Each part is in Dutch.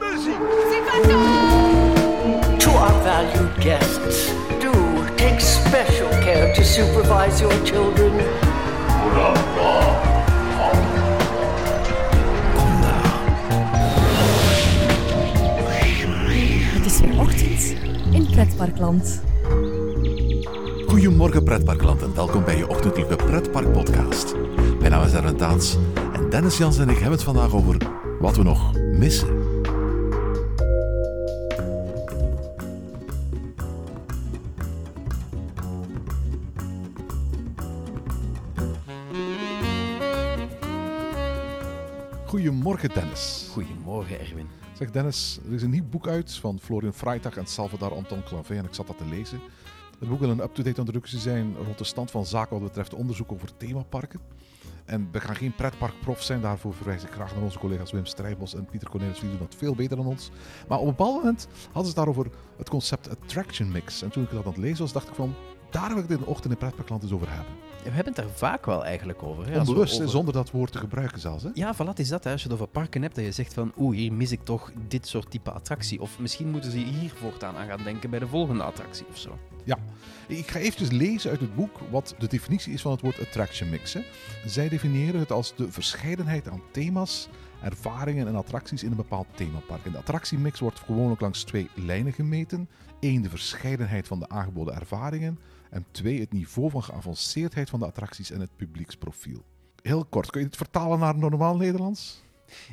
muziek. To our valued guests, do take special care to supervise your children. Het is weer ochtend in Pretparkland. Goedemorgen pretparkland en welkom bij je ochtendelijke pretpark podcast. Mijn naam is Erwin Taats en Dennis Jans en ik hebben het vandaag over wat we nog missen. Goedemorgen Dennis. Goedemorgen, Erwin. Zeg Dennis, er is een nieuw boek uit van Florian Freitag en Salvador Anton Clavé en ik zat dat te lezen. Het boek wil een up-to-date introductie zijn rond de stand van zaken wat betreft onderzoek over themaparken. En we gaan geen pretparkprof zijn, daarvoor verwijs ik graag naar onze collega's Wim Strijbos en Pieter Cornelis, die doen dat veel beter dan ons. Maar op een bepaald moment hadden ze het daarover het concept attraction mix. En toen ik dat aan het lezen was, dacht ik van, daar wil ik dit in de ochtend in pretparkland eens over hebben. We hebben het daar vaak wel eigenlijk over. Hè? Onbewust, over- zonder dat woord te gebruiken zelfs. Hè? Ja, van wat is dat? Hè? Als je het over parken hebt, dat je zegt van oeh, hier mis ik toch dit soort type attractie. Of misschien moeten ze hier voortaan aan gaan denken bij de volgende attractie of zo. Ja, ik ga eventjes lezen uit het boek wat de definitie is van het woord attraction mix. Hè. Zij definiëren het als de verscheidenheid aan thema's, ervaringen en attracties in een bepaald themapark. En de attractiemix wordt gewoonlijk langs twee lijnen gemeten. Eén, de verscheidenheid van de aangeboden ervaringen. En twee, het niveau van geavanceerdheid van de attracties en het publieksprofiel. Heel kort, kun je het vertalen naar normaal Nederlands?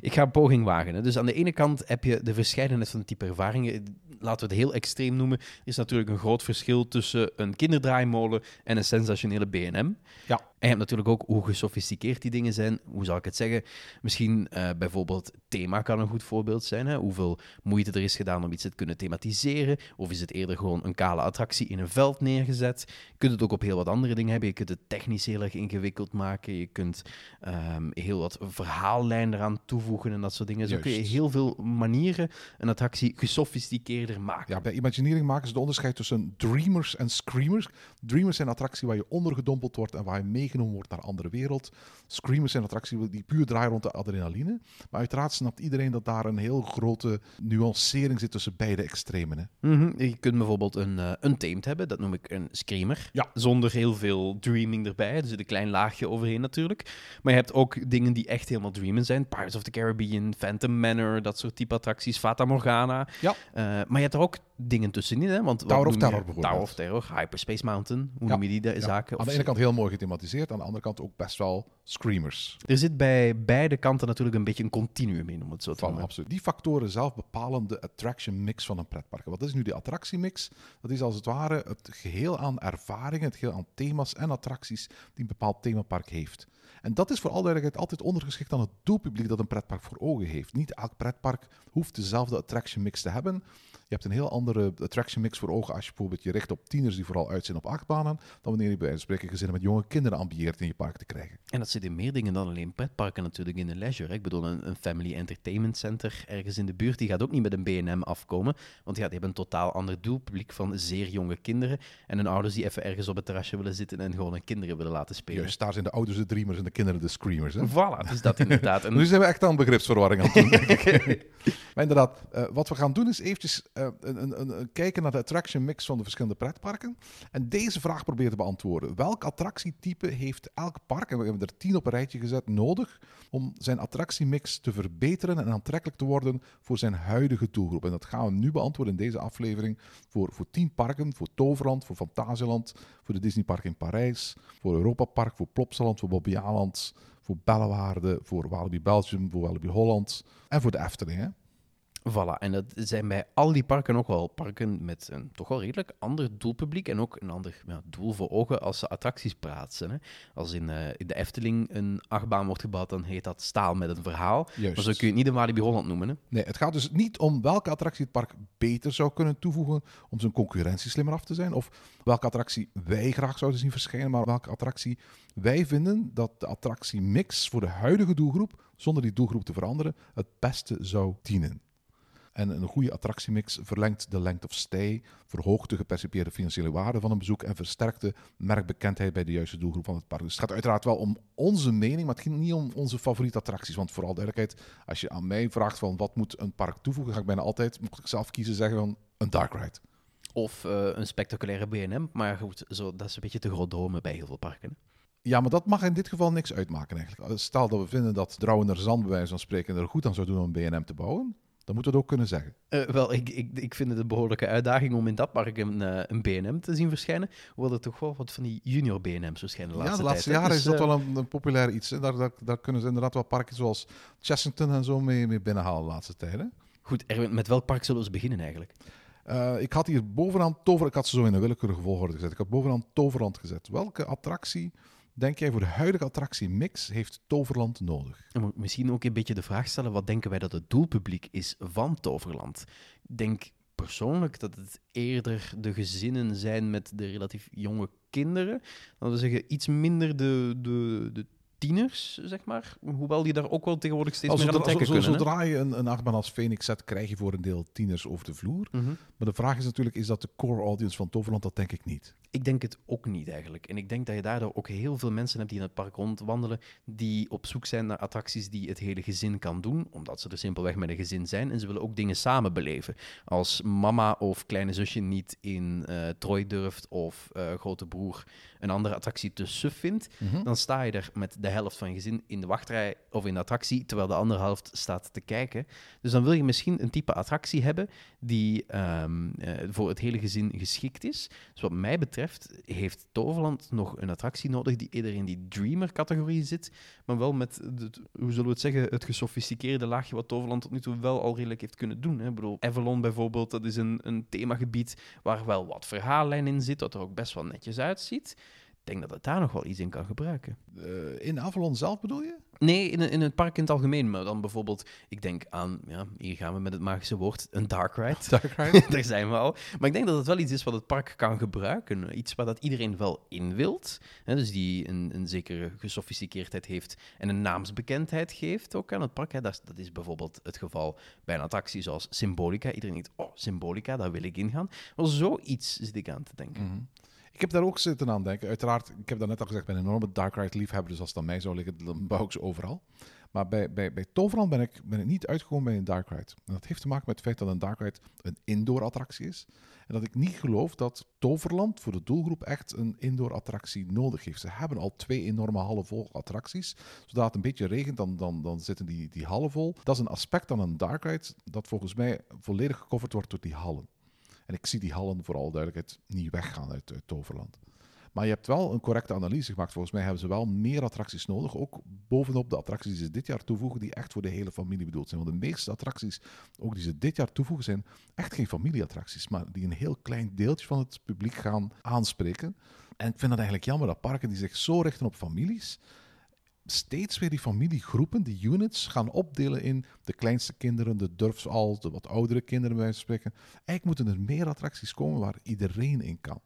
Ik ga een poging wagen. Hè. Dus aan de ene kant heb je de verscheidenheid van type ervaringen. Laten we het heel extreem noemen. Er is natuurlijk een groot verschil tussen een kinderdraaimolen en een sensationele B&M. Ja. En je hebt natuurlijk ook hoe gesofisticeerd die dingen zijn. Hoe zal ik het zeggen? Misschien eh, bijvoorbeeld thema kan een goed voorbeeld zijn. Hè? Hoeveel moeite er is gedaan om iets te kunnen thematiseren. Of is het eerder gewoon een kale attractie in een veld neergezet? Je kunt het ook op heel wat andere dingen hebben. Je kunt het technisch heel erg ingewikkeld maken. Je kunt ehm, heel wat verhaallijn eraan toevoegen en dat soort dingen. Zo kun je Juist. heel veel manieren een attractie gesofisticeerder maken. Ja, bij Imagineering maken ze de onderscheid tussen dreamers en screamers. Dreamers zijn attracties waar je ondergedompeld wordt en waar je meegenomen wordt naar een andere wereld. Screamers zijn attracties die puur draaien rond de adrenaline. Maar uiteraard snapt iedereen dat daar een heel grote nuancering zit tussen beide extremen. Hè? Mhm, Je kunt bijvoorbeeld een, eh een tamed hebben, dat noem ik een screamer. Ja. Zonder heel veel dreaming erbij. Er zit een klein laagje overheen natuurlijk. Maar je hebt ook dingen die echt helemaal dreamen zijn. Pirates of the Caribbean, Phantom Manor, dat soort type attracties. Fata Morgana. Ja. Eh, maar je hebt er ook dingen tussenin. Hè? Want Tower of? Terror bijvoorbeeld. Tower of Terror, Hyperspace Mountain. Hoe Ja. noem je die de- Ja, zaken? Aan de ene kant heel mooi gethematiseerd, aan de andere kant ook best wel screamers. Er zit bij beide kanten natuurlijk een beetje een continuum in, om het zo te Van, noemen. absoluut. Die factoren zelf bepalen de attraction mix van een pretpark. Wat is nu de attractiemix? Dat is als het ware het geheel aan ervaringen, het geheel aan thema's en attracties die een bepaald themapark heeft. En dat is voor alle duidelijkheid altijd ondergeschikt aan het doelpubliek dat een pretpark voor ogen heeft. Niet elk pretpark hoeft dezelfde attraction mix te hebben. Je hebt een heel andere attraction mix voor ogen als je bijvoorbeeld je richt op tieners die vooral uit zijn op achtbanen, dan wanneer je bij spreken gezinnen met jonge kinderen ambieert in je park te krijgen. En dat zit in meer dingen dan alleen pretparken natuurlijk in de leisure. Ik bedoel, een, een family entertainment center ergens in de buurt, die gaat ook niet met een B&M afkomen. Want ja, die hebben een totaal ander doelpubliek van zeer jonge kinderen. En hun ouders die even ergens op het terrasje willen zitten en gewoon hun kinderen willen laten spelen. Juist, daar zijn de ouders de dreamers en de kinderen de screamers. Hè? Voilà, dus dat inderdaad. En Nu zijn we echt aan begripsverwarring aan het doen. maar inderdaad, eh, wat we gaan doen is eventjes eh, een, een, een, kijken naar de attraction mix van de verschillende pretparken. En deze vraag proberen te beantwoorden. Welk attractietype heeft elk park, en we hebben er tien op een rijtje gezet, nodig om zijn attractiemix te verbeteren en aantrekkelijk te worden voor zijn huidige doelgroep? En dat gaan we nu beantwoorden in deze aflevering voor, voor tien parken. Voor Toverland, voor Fantasieland, voor de Disneypark in Parijs, voor Europa Park, voor Plopsaland, voor Bobbejaanland, voor Bellewaarde, voor Walibi Belgium, voor Walibi Holland en voor de Efteling. Voilà, en dat zijn bij al die parken ook wel parken met een toch wel redelijk ander doelpubliek en ook een ander ja, doel voor ogen als ze attracties plaatsen. Hè. Als in, eh, in de Efteling een achtbaan wordt gebouwd, dan heet dat staal met een verhaal. Juist. Maar zo kun je het niet in Walibi Holland noemen. Hè. Nee, het gaat dus niet om welke attractie het park beter zou kunnen toevoegen om zijn concurrentie slimmer af te zijn. Of welke attractie wij graag zouden zien verschijnen, maar welke attractie wij vinden dat de attractiemix voor de huidige doelgroep, zonder die doelgroep te veranderen, het beste zou dienen. En een goede attractiemix verlengt de length of stay, verhoogt de gepercipieerde financiële waarde van een bezoek en versterkt de merkbekendheid bij de juiste doelgroep van het park. Dus het gaat uiteraard wel om onze mening, maar het ging niet om onze favoriete attracties. Want vooral duidelijkheid, als je aan mij vraagt van wat moet een park toevoegen, ga ik bijna altijd, moet ik zelf kiezen, zeggen van een dark ride. Of eh, een spectaculaire B&M. Maar goed, zo, dat is een beetje te groot dromen bij heel veel parken. hè. Ja, maar dat mag in dit geval niks uitmaken eigenlijk. Stel dat we vinden dat Drouwener Zand, bij wijze van spreken, er goed aan zou doen om een BNM te bouwen, dan moeten we het ook kunnen zeggen. Eh, wel, ik, ik, ik vind het een behoorlijke uitdaging om in dat park een, eh, een B&M te zien verschijnen. Hoewel er toch wel wat van die junior B&M's verschijnen de ja, laatste de laatste jaren is Dus, dat eh, wel een, een populair iets. Hè. Daar, daar, daar kunnen ze inderdaad wel parken zoals Chessington en zo mee, mee binnenhalen de laatste tijden. Goed, Erwin, met welk park zullen we eens beginnen eigenlijk? Ik had hier bovenaan Tover... Ik had ze zo in een willekeurige volgorde gezet. Ik had bovenaan Toverland gezet. Welke attractie, denk jij, voor de huidige attractiemix heeft Toverland nodig? Ik misschien ook een beetje de vraag stellen, wat denken wij dat het doelpubliek is van Toverland? Ik denk persoonlijk dat het eerder de gezinnen zijn met de relatief jonge kinderen. Dan zeggen iets minder de, de, de tieners, zeg maar. Hoewel die daar ook wel tegenwoordig steeds Als meer aan trekken kunnen. zodra je een, een achtbaan als Phoenix zet, krijg je voor een deel tieners over de vloer. Mhm. Maar de vraag is natuurlijk, is dat de core audience van Toverland? Dat denk ik niet. Ik denk het ook niet eigenlijk. En ik denk dat je daardoor ook heel veel mensen hebt die in het park rondwandelen, die op zoek zijn naar attracties die het hele gezin kan doen, omdat ze er simpelweg met een gezin zijn. En ze willen ook dingen samen beleven. Als mama of kleine zusje niet in eh Troy durft of eh, grote broer een andere attractie te suf vindt, dan sta je er met de helft van je gezin in de wachtrij of in de attractie, terwijl de andere helft staat te kijken. Dus dan wil je misschien een type attractie hebben die ehm, eh, voor het hele gezin geschikt is. Dus wat mij betreft heeft Toverland nog een attractie nodig die eerder in die Dreamer-categorie zit, maar wel met, het, hoe zullen we het zeggen, het gesofisticeerde laagje wat Toverland tot nu toe wel al redelijk heeft kunnen doen. Hè. Ik bedoel, Avalon bijvoorbeeld, dat is een, een themagebied waar wel wat verhaallijn in zit, dat er ook best wel netjes uitziet. Ik denk dat het daar nog wel iets in kan gebruiken. Eh, in Avalon zelf bedoel je? Nee, in, in het park in het algemeen. Maar dan bijvoorbeeld, ik denk aan, ja, hier gaan we met het magische woord, een dark ride. Dark ride? Daar zijn we al. Maar ik denk dat het wel iets is wat het park kan gebruiken. Iets waar dat iedereen wel in wilt. Hè, dus die een, een zekere gesofisticeerdheid heeft en een naamsbekendheid geeft ook aan het park. Hè. Dat, is, dat is bijvoorbeeld het geval bij een attractie zoals Symbolica. Iedereen denkt, oh, Symbolica, daar wil ik in gaan. Wel, zoiets zit ik aan te denken. Mhm. Ik heb daar ook zitten aan denken. Uiteraard, ik heb dat net al gezegd, ik ben een enorme Dark Ride liefhebber, dus als het aan mij zou liggen, dan bouw ik ze overal. Maar bij, bij, bij Toverland ben ik, ben ik niet uitgekomen bij een Dark Ride. En dat heeft te maken met het feit dat een Dark Ride een indoor attractie is. En dat ik niet geloof dat Toverland voor de doelgroep echt een indoor attractie nodig heeft. Ze hebben al twee enorme hallen vol attracties. Zodra het een beetje regent, dan, dan, dan zitten die, die hallen vol. Dat is een aspect aan een Dark Ride dat volgens mij volledig gecoverd wordt door die hallen. En ik zie die hallen voor alle duidelijkheid niet weggaan uit, uit Toverland. Maar je hebt wel een correcte analyse gemaakt. Volgens mij hebben ze wel meer attracties nodig. Ook bovenop de attracties die ze dit jaar toevoegen, die echt voor de hele familie bedoeld zijn. Want de meeste attracties, ook die ze dit jaar toevoegen, zijn echt geen familieattracties. Maar die een heel klein deeltje van het publiek gaan aanspreken. En ik vind dat eigenlijk jammer dat parken die zich zo richten op families, steeds weer die familiegroepen, die units, gaan opdelen in de kleinste kinderen, de durfsal, de wat oudere kinderen bij wijze spreken. Eigenlijk moeten er meer attracties komen waar iedereen in kan.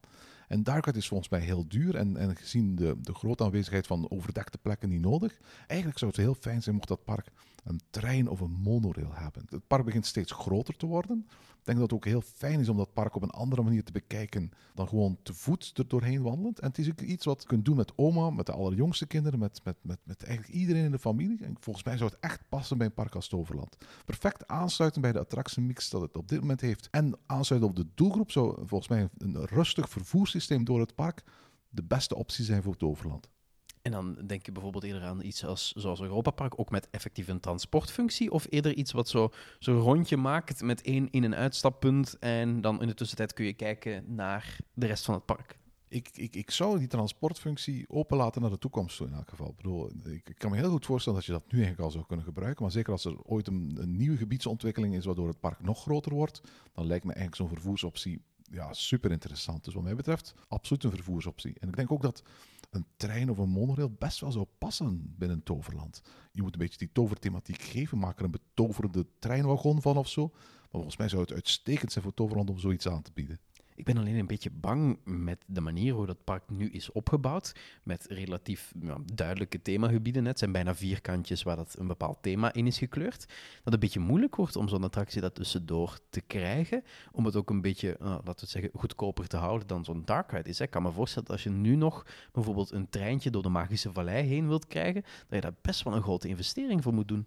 En Dark Ride is volgens mij heel duur en, en gezien de, de grote aanwezigheid van overdekte plekken niet nodig. Eigenlijk zou het heel fijn zijn mocht dat park een trein of een monorail hebben. Het park begint steeds groter te worden. Ik denk dat het ook heel fijn is om dat park op een andere manier te bekijken dan gewoon te voet er doorheen wandelend. En het is ook iets wat je kunt doen met oma, met de allerjongste kinderen, met, met, met, met eigenlijk iedereen in de familie. En volgens mij zou het echt passen bij een park als Toverland. Perfect aansluiten bij de attractiemix dat het op dit moment heeft. En aansluiten op de doelgroep zou volgens mij een rustig vervoerssysteem door het park de beste optie zijn voor Toverland. En dan denk je bijvoorbeeld eerder aan iets als, zoals Europa Park, ook met effectief een transportfunctie, of eerder iets wat zo- zo'n rondje maakt met één in- en uitstappunt en dan in de tussentijd kun je kijken naar de rest van het park. Ik, ik, ik zou die transportfunctie openlaten naar de toekomst toe in elk geval. Ik, bedoel, ik kan me heel goed voorstellen dat je dat nu eigenlijk al zou kunnen gebruiken. Maar zeker als er ooit een, een nieuwe gebiedsontwikkeling is waardoor het park nog groter wordt, dan lijkt me eigenlijk zo'n vervoersoptie ja, super interessant. Dus wat mij betreft, absoluut een vervoersoptie. En ik denk ook dat een trein of een monorail best wel zou passen binnen Toverland. Je moet een beetje die toverthematiek geven, maak er een betoverde treinwagon van of zo. Maar volgens mij zou het uitstekend zijn voor Toverland om zoiets aan te bieden. Ik ben alleen een beetje bang met de manier hoe dat park nu is opgebouwd. Met relatief duidelijke themagebieden. Het zijn bijna vierkantjes waar dat een bepaald thema in is gekleurd. Dat het een beetje moeilijk wordt om zo'n attractie dat tussendoor te krijgen. Om het ook een beetje, uh, laten we zeggen, goedkoper te houden dan zo'n dark ride is. Hè. Ik kan me voorstellen dat als je nu nog bijvoorbeeld een treintje door de Magische Vallei heen wilt krijgen, dat je daar best wel een grote investering voor moet doen.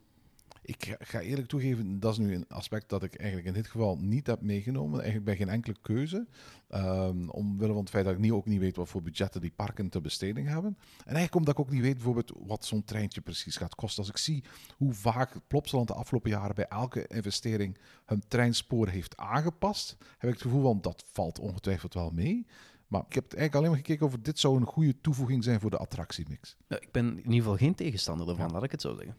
Ik ga- eerlijk toegeven, dat is nu een aspect dat ik eigenlijk in dit geval niet heb meegenomen. Eigenlijk bij geen enkele keuze. Ehm, omwille van het feit dat ik niet, ook niet weet wat voor budgetten die parken te besteding hebben. En eigenlijk omdat ik ook niet weet bijvoorbeeld wat zo'n treintje precies gaat kosten. Als ik zie hoe vaak Plopsaland de afgelopen jaren bij elke investering hun treinspoor heeft aangepast, heb ik het gevoel van dat valt ongetwijfeld wel mee. Maar ik heb eigenlijk alleen maar gekeken of dit zou een goede toevoeging zijn voor de attractiemix. Nou, ik ben in ieder geval geen tegenstander ervan, laat ik het zo zeggen.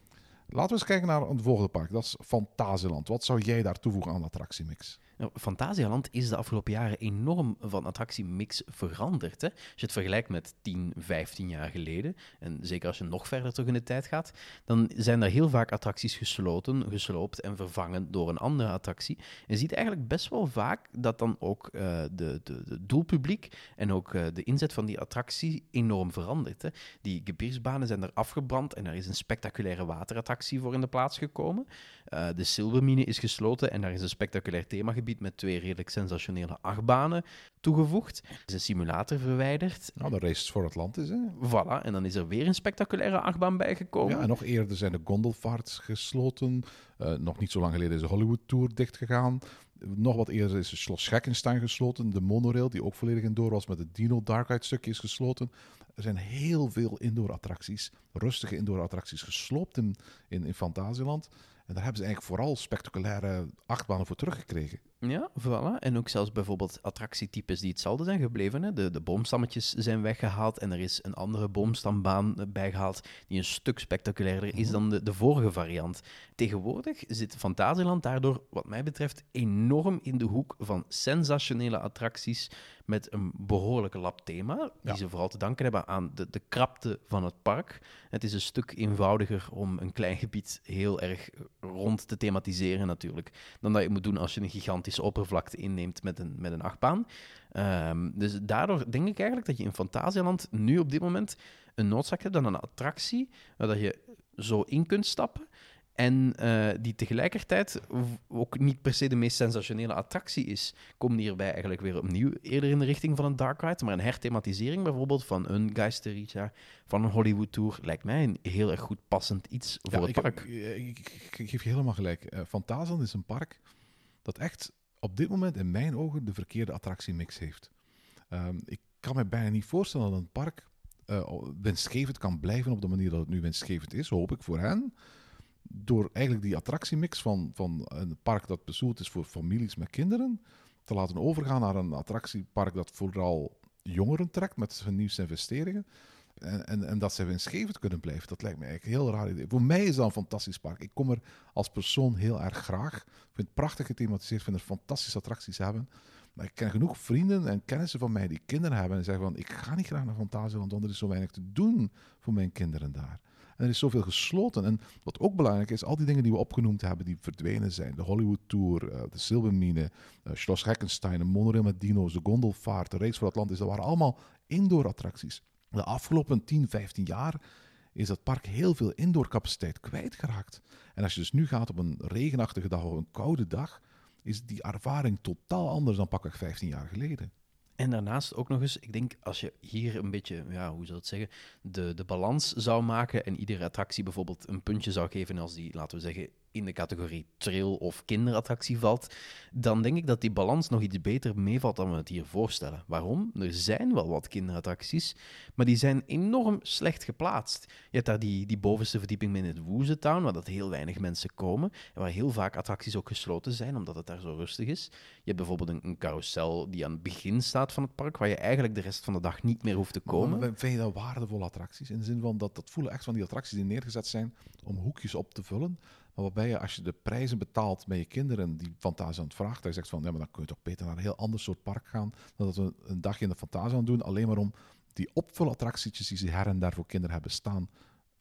Laten we eens kijken naar een volgende park. Dat is Fantasieland. Wat zou jij daar toevoegen aan de attractiemix? Nou, Fantasialand is de afgelopen jaren enorm van attractiemix veranderd. Hè? Als je het vergelijkt met 10, 15 jaar geleden, en zeker als je nog verder terug in de tijd gaat, dan zijn er heel vaak attracties gesloten, gesloopt en vervangen door een andere attractie. Je ziet eigenlijk best wel vaak dat dan ook eh, de, de, de doelpubliek en ook eh, de inzet van die attractie enorm verandert. Hè? Die gebiersbanen zijn er afgebrand en er is een spectaculaire waterattractie voor in de plaats gekomen. Eh, de Silvermine is gesloten en daar is een spectaculair themagebied met twee redelijk sensationele achtbanen toegevoegd. Er is een simulator verwijderd. Nou, de Races for Atlantis, hè? Voilà, en dan is er weer een spectaculaire achtbaan bijgekomen. Ja, en nog eerder zijn de gondolvaarts gesloten. Eh, nog niet zo lang geleden is de Hollywood Tour dichtgegaan. Nog wat eerder is de Schloss Scheckenstein gesloten. De monorail, die ook volledig indoor was met het Dino Dark Ride stukje, is gesloten. Er zijn heel veel indoor attracties, rustige indoor attracties, gesloopt in, in, in Fantasieland. En daar hebben ze eigenlijk vooral spectaculaire achtbanen voor teruggekregen. Ja, voilà. En ook zelfs bijvoorbeeld attractietypes die hetzelfde zijn gebleven. Hè. De, de boomstammetjes zijn weggehaald en er is een andere boomstambaan eh, bijgehaald die een stuk spectaculairder is dan de, de vorige variant. Tegenwoordig zit Fantasieland daardoor, wat mij betreft, enorm in de hoek van sensationele attracties met een behoorlijke lap thema, die Ja. ze vooral te danken hebben aan de, de krapte van het park. Het is een stuk eenvoudiger om een klein gebied heel erg rond te thematiseren natuurlijk, dan dat je moet doen als je een gigantische oppervlakte inneemt met een, met een achtbaan. Ehm, dus daardoor denk ik eigenlijk dat je in Fantasieland nu op dit moment een noodzaak hebt aan een attractie waar dat je zo in kunt stappen en eh, die tegelijkertijd ook niet per se de meest sensationele attractie is. Komt hierbij eigenlijk weer opnieuw eerder in de richting van een Dark Ride. Maar een herthematisering bijvoorbeeld van een Geisterica, van een Hollywood Tour, lijkt mij een heel erg goed passend iets voor Ja, het park. Ik, ik- ik- ik geef je helemaal gelijk. Eh Fantasieland is een park dat echt op dit moment in mijn ogen de verkeerde attractiemix heeft. Ehm, ik kan me bijna niet voorstellen dat een park eh, winstgevend kan blijven op de manier dat het nu winstgevend is, hoop ik voor hen. Door eigenlijk die attractiemix van, van een park dat bedoeld is voor families met kinderen, te laten overgaan naar een attractiepark dat vooral jongeren trekt met zijn nieuwste investeringen. En, en, en dat zij winstgevend kunnen blijven, dat lijkt me eigenlijk een heel raar idee. Voor mij is dat een fantastisch park. Ik kom er als persoon heel erg graag. Ik vind het prachtig gethematiseerd, vind er fantastische attracties hebben. Maar ik ken genoeg vrienden en kennissen van mij die kinderen hebben en zeggen van, ik ga niet graag naar Fantasieland, want er is zo weinig te doen voor mijn kinderen daar. En er is zoveel gesloten. En wat ook belangrijk is, al die dingen die we opgenoemd hebben, die verdwenen zijn. De Hollywood Tour, eh, de Silvermine, eh Schloss Heckenstein, een monorail met dino's, de gondolvaart, de Race voor Atlantis. Dat waren allemaal indoor attracties. De afgelopen 10, 15 jaar is dat park heel veel indoorcapaciteit kwijtgeraakt. En als je dus nu gaat op een regenachtige dag of een koude dag, is die ervaring totaal anders dan pakweg 15 jaar geleden. En daarnaast ook nog eens, ik denk als je hier een beetje, ja, hoe zou het zeggen, de, de balans zou maken en iedere attractie bijvoorbeeld een puntje zou geven als die, laten we zeggen, in de categorie trail of kinderattractie valt, dan denk ik dat die balans nog iets beter meevalt dan we het hier voorstellen. Waarom? Er zijn wel wat kinderattracties, maar die zijn enorm slecht geplaatst. Je hebt daar die, die bovenste verdieping in het Woezetown, waar dat heel weinig mensen komen, en waar heel vaak attracties ook gesloten zijn, omdat het daar zo rustig is. Je hebt bijvoorbeeld een, een carousel die aan het begin staat van het park, waar je eigenlijk de rest van de dag niet meer hoeft te komen. Vind je dat waardevolle attracties? In de zin van dat, dat voelen echt van die attracties die neergezet zijn om hoekjes op te vullen. Maar waarbij je, als je de prijzen betaalt met je kinderen die Fantasie aan het vraagt, je zegt van, ja, maar dan kun je toch beter naar een heel ander soort park gaan dan dat we een dagje in de Fantasie aan doen, alleen maar om die opvulattractietjes die ze her en daar voor kinderen hebben staan,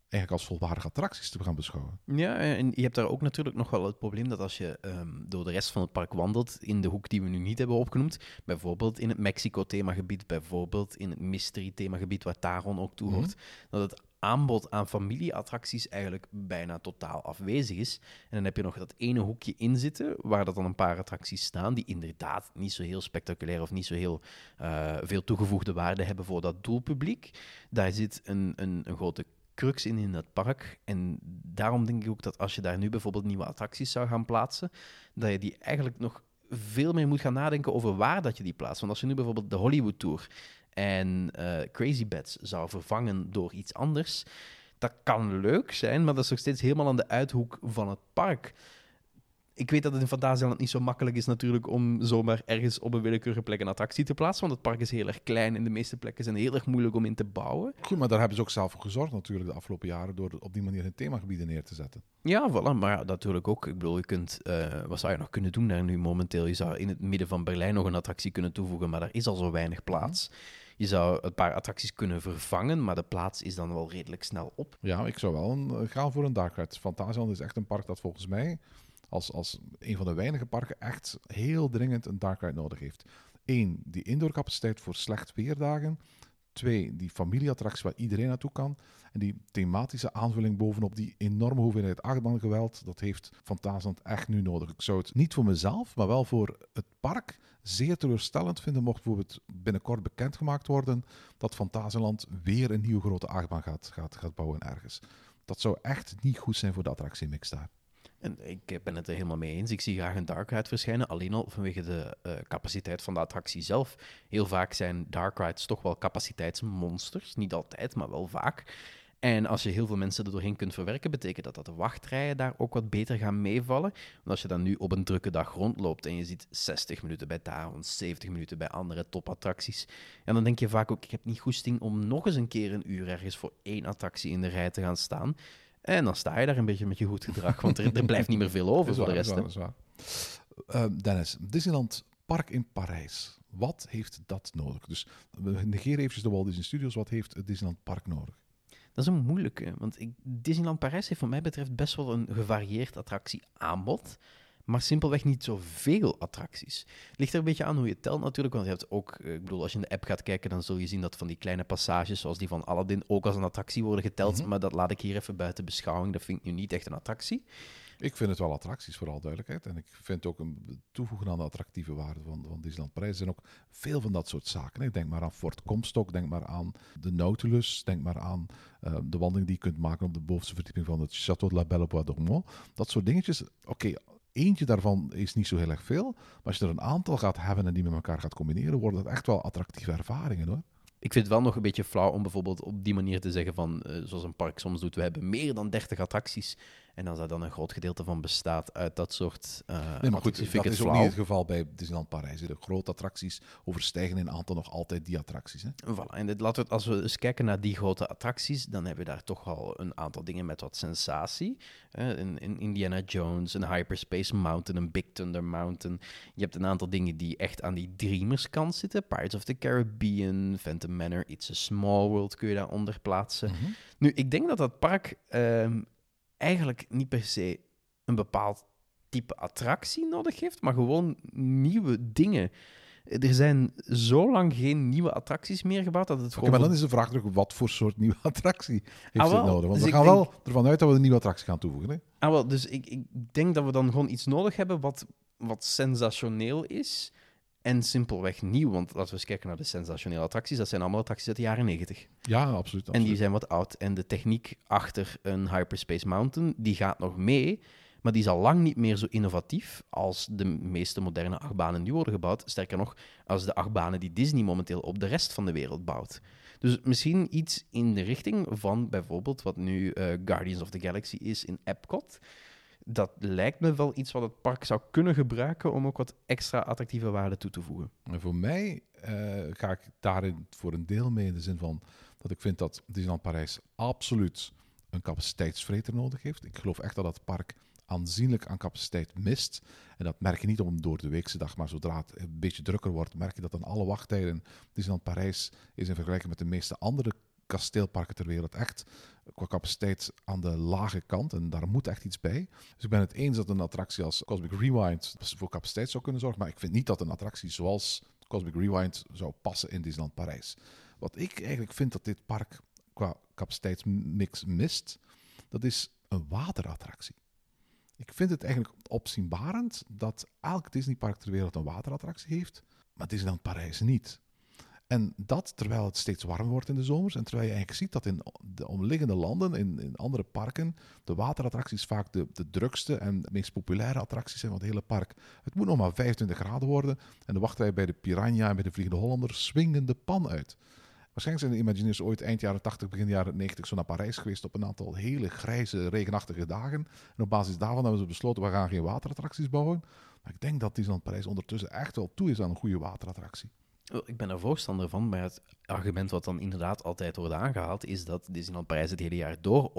eigenlijk als volwaardige attracties te gaan beschouwen. Ja, en je hebt daar ook natuurlijk nog wel het probleem dat als je ehm, door de rest van het park wandelt, in de hoek die we nu niet hebben opgenoemd, bijvoorbeeld in het Mexico-themagebied, bijvoorbeeld in het Mystery-themagebied, waar Taron ook toe hoort, dat het aanbod aan familieattracties eigenlijk bijna totaal afwezig is. En dan heb je nog dat ene hoekje in zitten, waar dat dan een paar attracties staan, die inderdaad niet zo heel spectaculair of niet zo heel eh, veel toegevoegde waarde hebben voor dat doelpubliek. Daar zit een, een, een grote crux in in het park. En daarom denk ik ook dat als je daar nu bijvoorbeeld nieuwe attracties zou gaan plaatsen, dat je die eigenlijk nog veel meer moet gaan nadenken over waar dat je die plaatst. Want als je nu bijvoorbeeld de Hollywood Tour en eh, Crazy Beds zou vervangen door iets anders, dat kan leuk zijn, maar dat is nog steeds helemaal aan de uithoek van het park. Ik weet dat het in Fantasieland niet zo makkelijk is natuurlijk om zomaar ergens op een willekeurige plek een attractie te plaatsen, want het park is heel erg klein en de meeste plekken zijn heel erg moeilijk om in te bouwen. Goed, maar daar hebben ze ook zelf voor gezorgd natuurlijk de afgelopen jaren door op die manier hun themagebieden neer te zetten. Ja, voilà, maar ja, natuurlijk ook. Ik bedoel, je kunt, eh, wat zou je nog kunnen doen daar nu momenteel? Je zou in het midden van Berlijn nog een attractie kunnen toevoegen, maar daar is al zo weinig plaats. Je zou een paar attracties kunnen vervangen, maar de plaats is dan wel redelijk snel op. Ja, ik zou wel een, eh, gaan voor een Dark Ride. Fantasieland is echt een park dat volgens mij als, als een van de weinige parken echt heel dringend een Dark Ride nodig heeft. Eén, die indoorcapaciteit voor slecht weerdagen. Twee, die familieattractie waar iedereen naartoe kan. En die thematische aanvulling bovenop die enorme hoeveelheid achtbangeweld, dat heeft Fantasieland echt nu nodig. Ik zou het niet voor mezelf, maar wel voor het park zeer teleurstellend vinden mocht bijvoorbeeld binnenkort bekendgemaakt worden dat Fantasieland weer een nieuwe grote achtbaan gaat, gaat, gaat bouwen ergens. Dat zou echt niet goed zijn voor de attractiemix daar. En ik ben het er helemaal mee eens. Ik zie graag een dark ride verschijnen, alleen al vanwege de uh, capaciteit van de attractie zelf. Heel vaak zijn dark rides toch wel capaciteitsmonsters. Niet altijd, maar wel vaak. En als je heel veel mensen er doorheen kunt verwerken, betekent dat dat de wachtrijen daar ook wat beter gaan meevallen. Want als je dan nu op een drukke dag rondloopt en je ziet 60 minuten bij Taron, 70 minuten bij andere topattracties, en dan denk je vaak ook, ik heb niet goesting om nog eens een keer een uur ergens voor één attractie in de rij te gaan staan. En dan sta je daar een beetje met je goed gedrag, want er, er blijft niet meer veel over voor de rest. Is waar, uh, Dennis, Disneyland Park in Parijs. Wat heeft dat nodig? Dus we negeren eventjes de Walt Disney Studios. Wat heeft het Disneyland Park nodig? Dat is een moeilijke, want ik, Disneyland Parijs heeft voor mij betreft best wel een gevarieerd attractieaanbod maar simpelweg niet zoveel attracties. Ligt er een beetje aan hoe je telt natuurlijk, want je hebt ook, eh, ik bedoel, als je in de app gaat kijken, dan zul je zien dat van die kleine passages, zoals die van Aladdin, ook als een attractie worden geteld, Mhm. maar dat laat ik hier even buiten beschouwing, dat vind ik nu niet echt een attractie. Ik vind het wel attracties, vooral duidelijkheid. En ik vind ook een toevoegen aan de attractieve waarde van, van Disneyland Parijs. Er zijn ook veel van dat soort zaken. Ik denk maar aan Fort Comstock, denk maar aan de Nautilus, denk maar aan uh, de wandeling die je kunt maken op de bovenste verdieping van het Château de la Belle Bois d'Ormont. Dat soort dingetjes. Oké, eentje daarvan is niet zo heel erg veel. Maar als je er een aantal gaat hebben en die met elkaar gaat combineren, worden dat echt wel attractieve ervaringen hoor. Ik vind het wel nog een beetje flauw om bijvoorbeeld op die manier te zeggen van, uh, zoals een park soms doet, we hebben meer dan 30 attracties. En als daar dan een groot gedeelte van bestaat uit dat soort uh, Nee, maar goed, dat is ook niet het geval bij Disneyland Parijs. De grote attracties overstijgen in aantal nog altijd die attracties. Hè? Voilà. En dit, laten we, als we eens kijken naar die grote attracties, dan hebben we daar toch al een aantal dingen met wat sensatie. Uh, in, in Indiana Jones, een Hyperspace Mountain, een Big Thunder Mountain. Je hebt een aantal dingen die echt aan die Dreamers kant zitten. Pirates of the Caribbean, Phantom Manor, It's a Small World kun je daaronder plaatsen. Mhm. Nu, ik denk dat dat park um, eigenlijk niet per se een bepaald type attractie nodig heeft, maar gewoon nieuwe dingen. Er zijn zo lang geen nieuwe attracties meer gebouwd dat het gewoon... Okay, maar dan is de vraag terug, wat voor soort nieuwe attractie heeft ah, het nodig? Want dus we gaan denk... wel ervan uit dat we een nieuwe attractie gaan toevoegen. Hè? Ah, wel, dus ik, ik denk dat we dan gewoon iets nodig hebben wat, wat sensationeel is en simpelweg nieuw. Want laten we eens kijken naar de sensationele attracties. Dat zijn allemaal attracties uit de jaren 90. Ja, absoluut, absoluut. En die zijn wat oud. En de techniek achter een Hyperspace Mountain, die gaat nog mee. Maar die is al lang niet meer zo innovatief als de meeste moderne achtbanen die worden gebouwd. Sterker nog, als de achtbanen die Disney momenteel op de rest van de wereld bouwt. Dus misschien iets in de richting van bijvoorbeeld wat nu uh, Guardians of the Galaxy is in Epcot. Dat lijkt me wel iets wat het park zou kunnen gebruiken om ook wat extra attractieve waarde toe te voegen. En voor mij uh, ga ik daarin voor een deel mee in de zin van dat ik vind dat Disneyland Parijs absoluut een capaciteitsvreter nodig heeft. Ik geloof echt dat het park aanzienlijk aan capaciteit mist. En dat merk je niet om door de weekse dag, maar zodra het een beetje drukker wordt, merk je dat aan alle wachttijden Disneyland Parijs is in vergelijking met de meeste andere kasteelparken ter wereld echt qua capaciteit aan de lage kant. En daar moet echt iets bij. Dus ik ben het eens dat een attractie als Cosmic Rewind voor capaciteit zou kunnen zorgen. Maar ik vind niet dat een attractie zoals Cosmic Rewind zou passen in Disneyland Parijs. Wat ik eigenlijk vind dat dit park qua capaciteitsmix mist, dat is een waterattractie. Ik vind het eigenlijk opzienbarend dat elk Disneypark ter wereld een waterattractie heeft, maar Disneyland Parijs niet. En dat terwijl het steeds warm wordt in de zomers. En terwijl je eigenlijk ziet dat in de omliggende landen, in, in andere parken, de waterattracties vaak de, de drukste en meest populaire attracties zijn van het hele park. Het moet nog maar 25 graden worden. En de wachtrij bij de Piranha en bij de Vliegende Hollander swingen de pan uit. Waarschijnlijk zijn de Imagineers ooit eind jaren 80, begin jaren 90 zo naar Parijs geweest op een aantal hele grijze, regenachtige dagen. En op basis daarvan hebben ze besloten, we gaan geen waterattracties bouwen. Maar ik denk dat Disneyland Parijs ondertussen echt wel toe is aan een goede waterattractie. Ik ben er voorstander van, maar het argument wat dan inderdaad altijd wordt aangehaald, is dat Disneyland Parijs het hele jaar door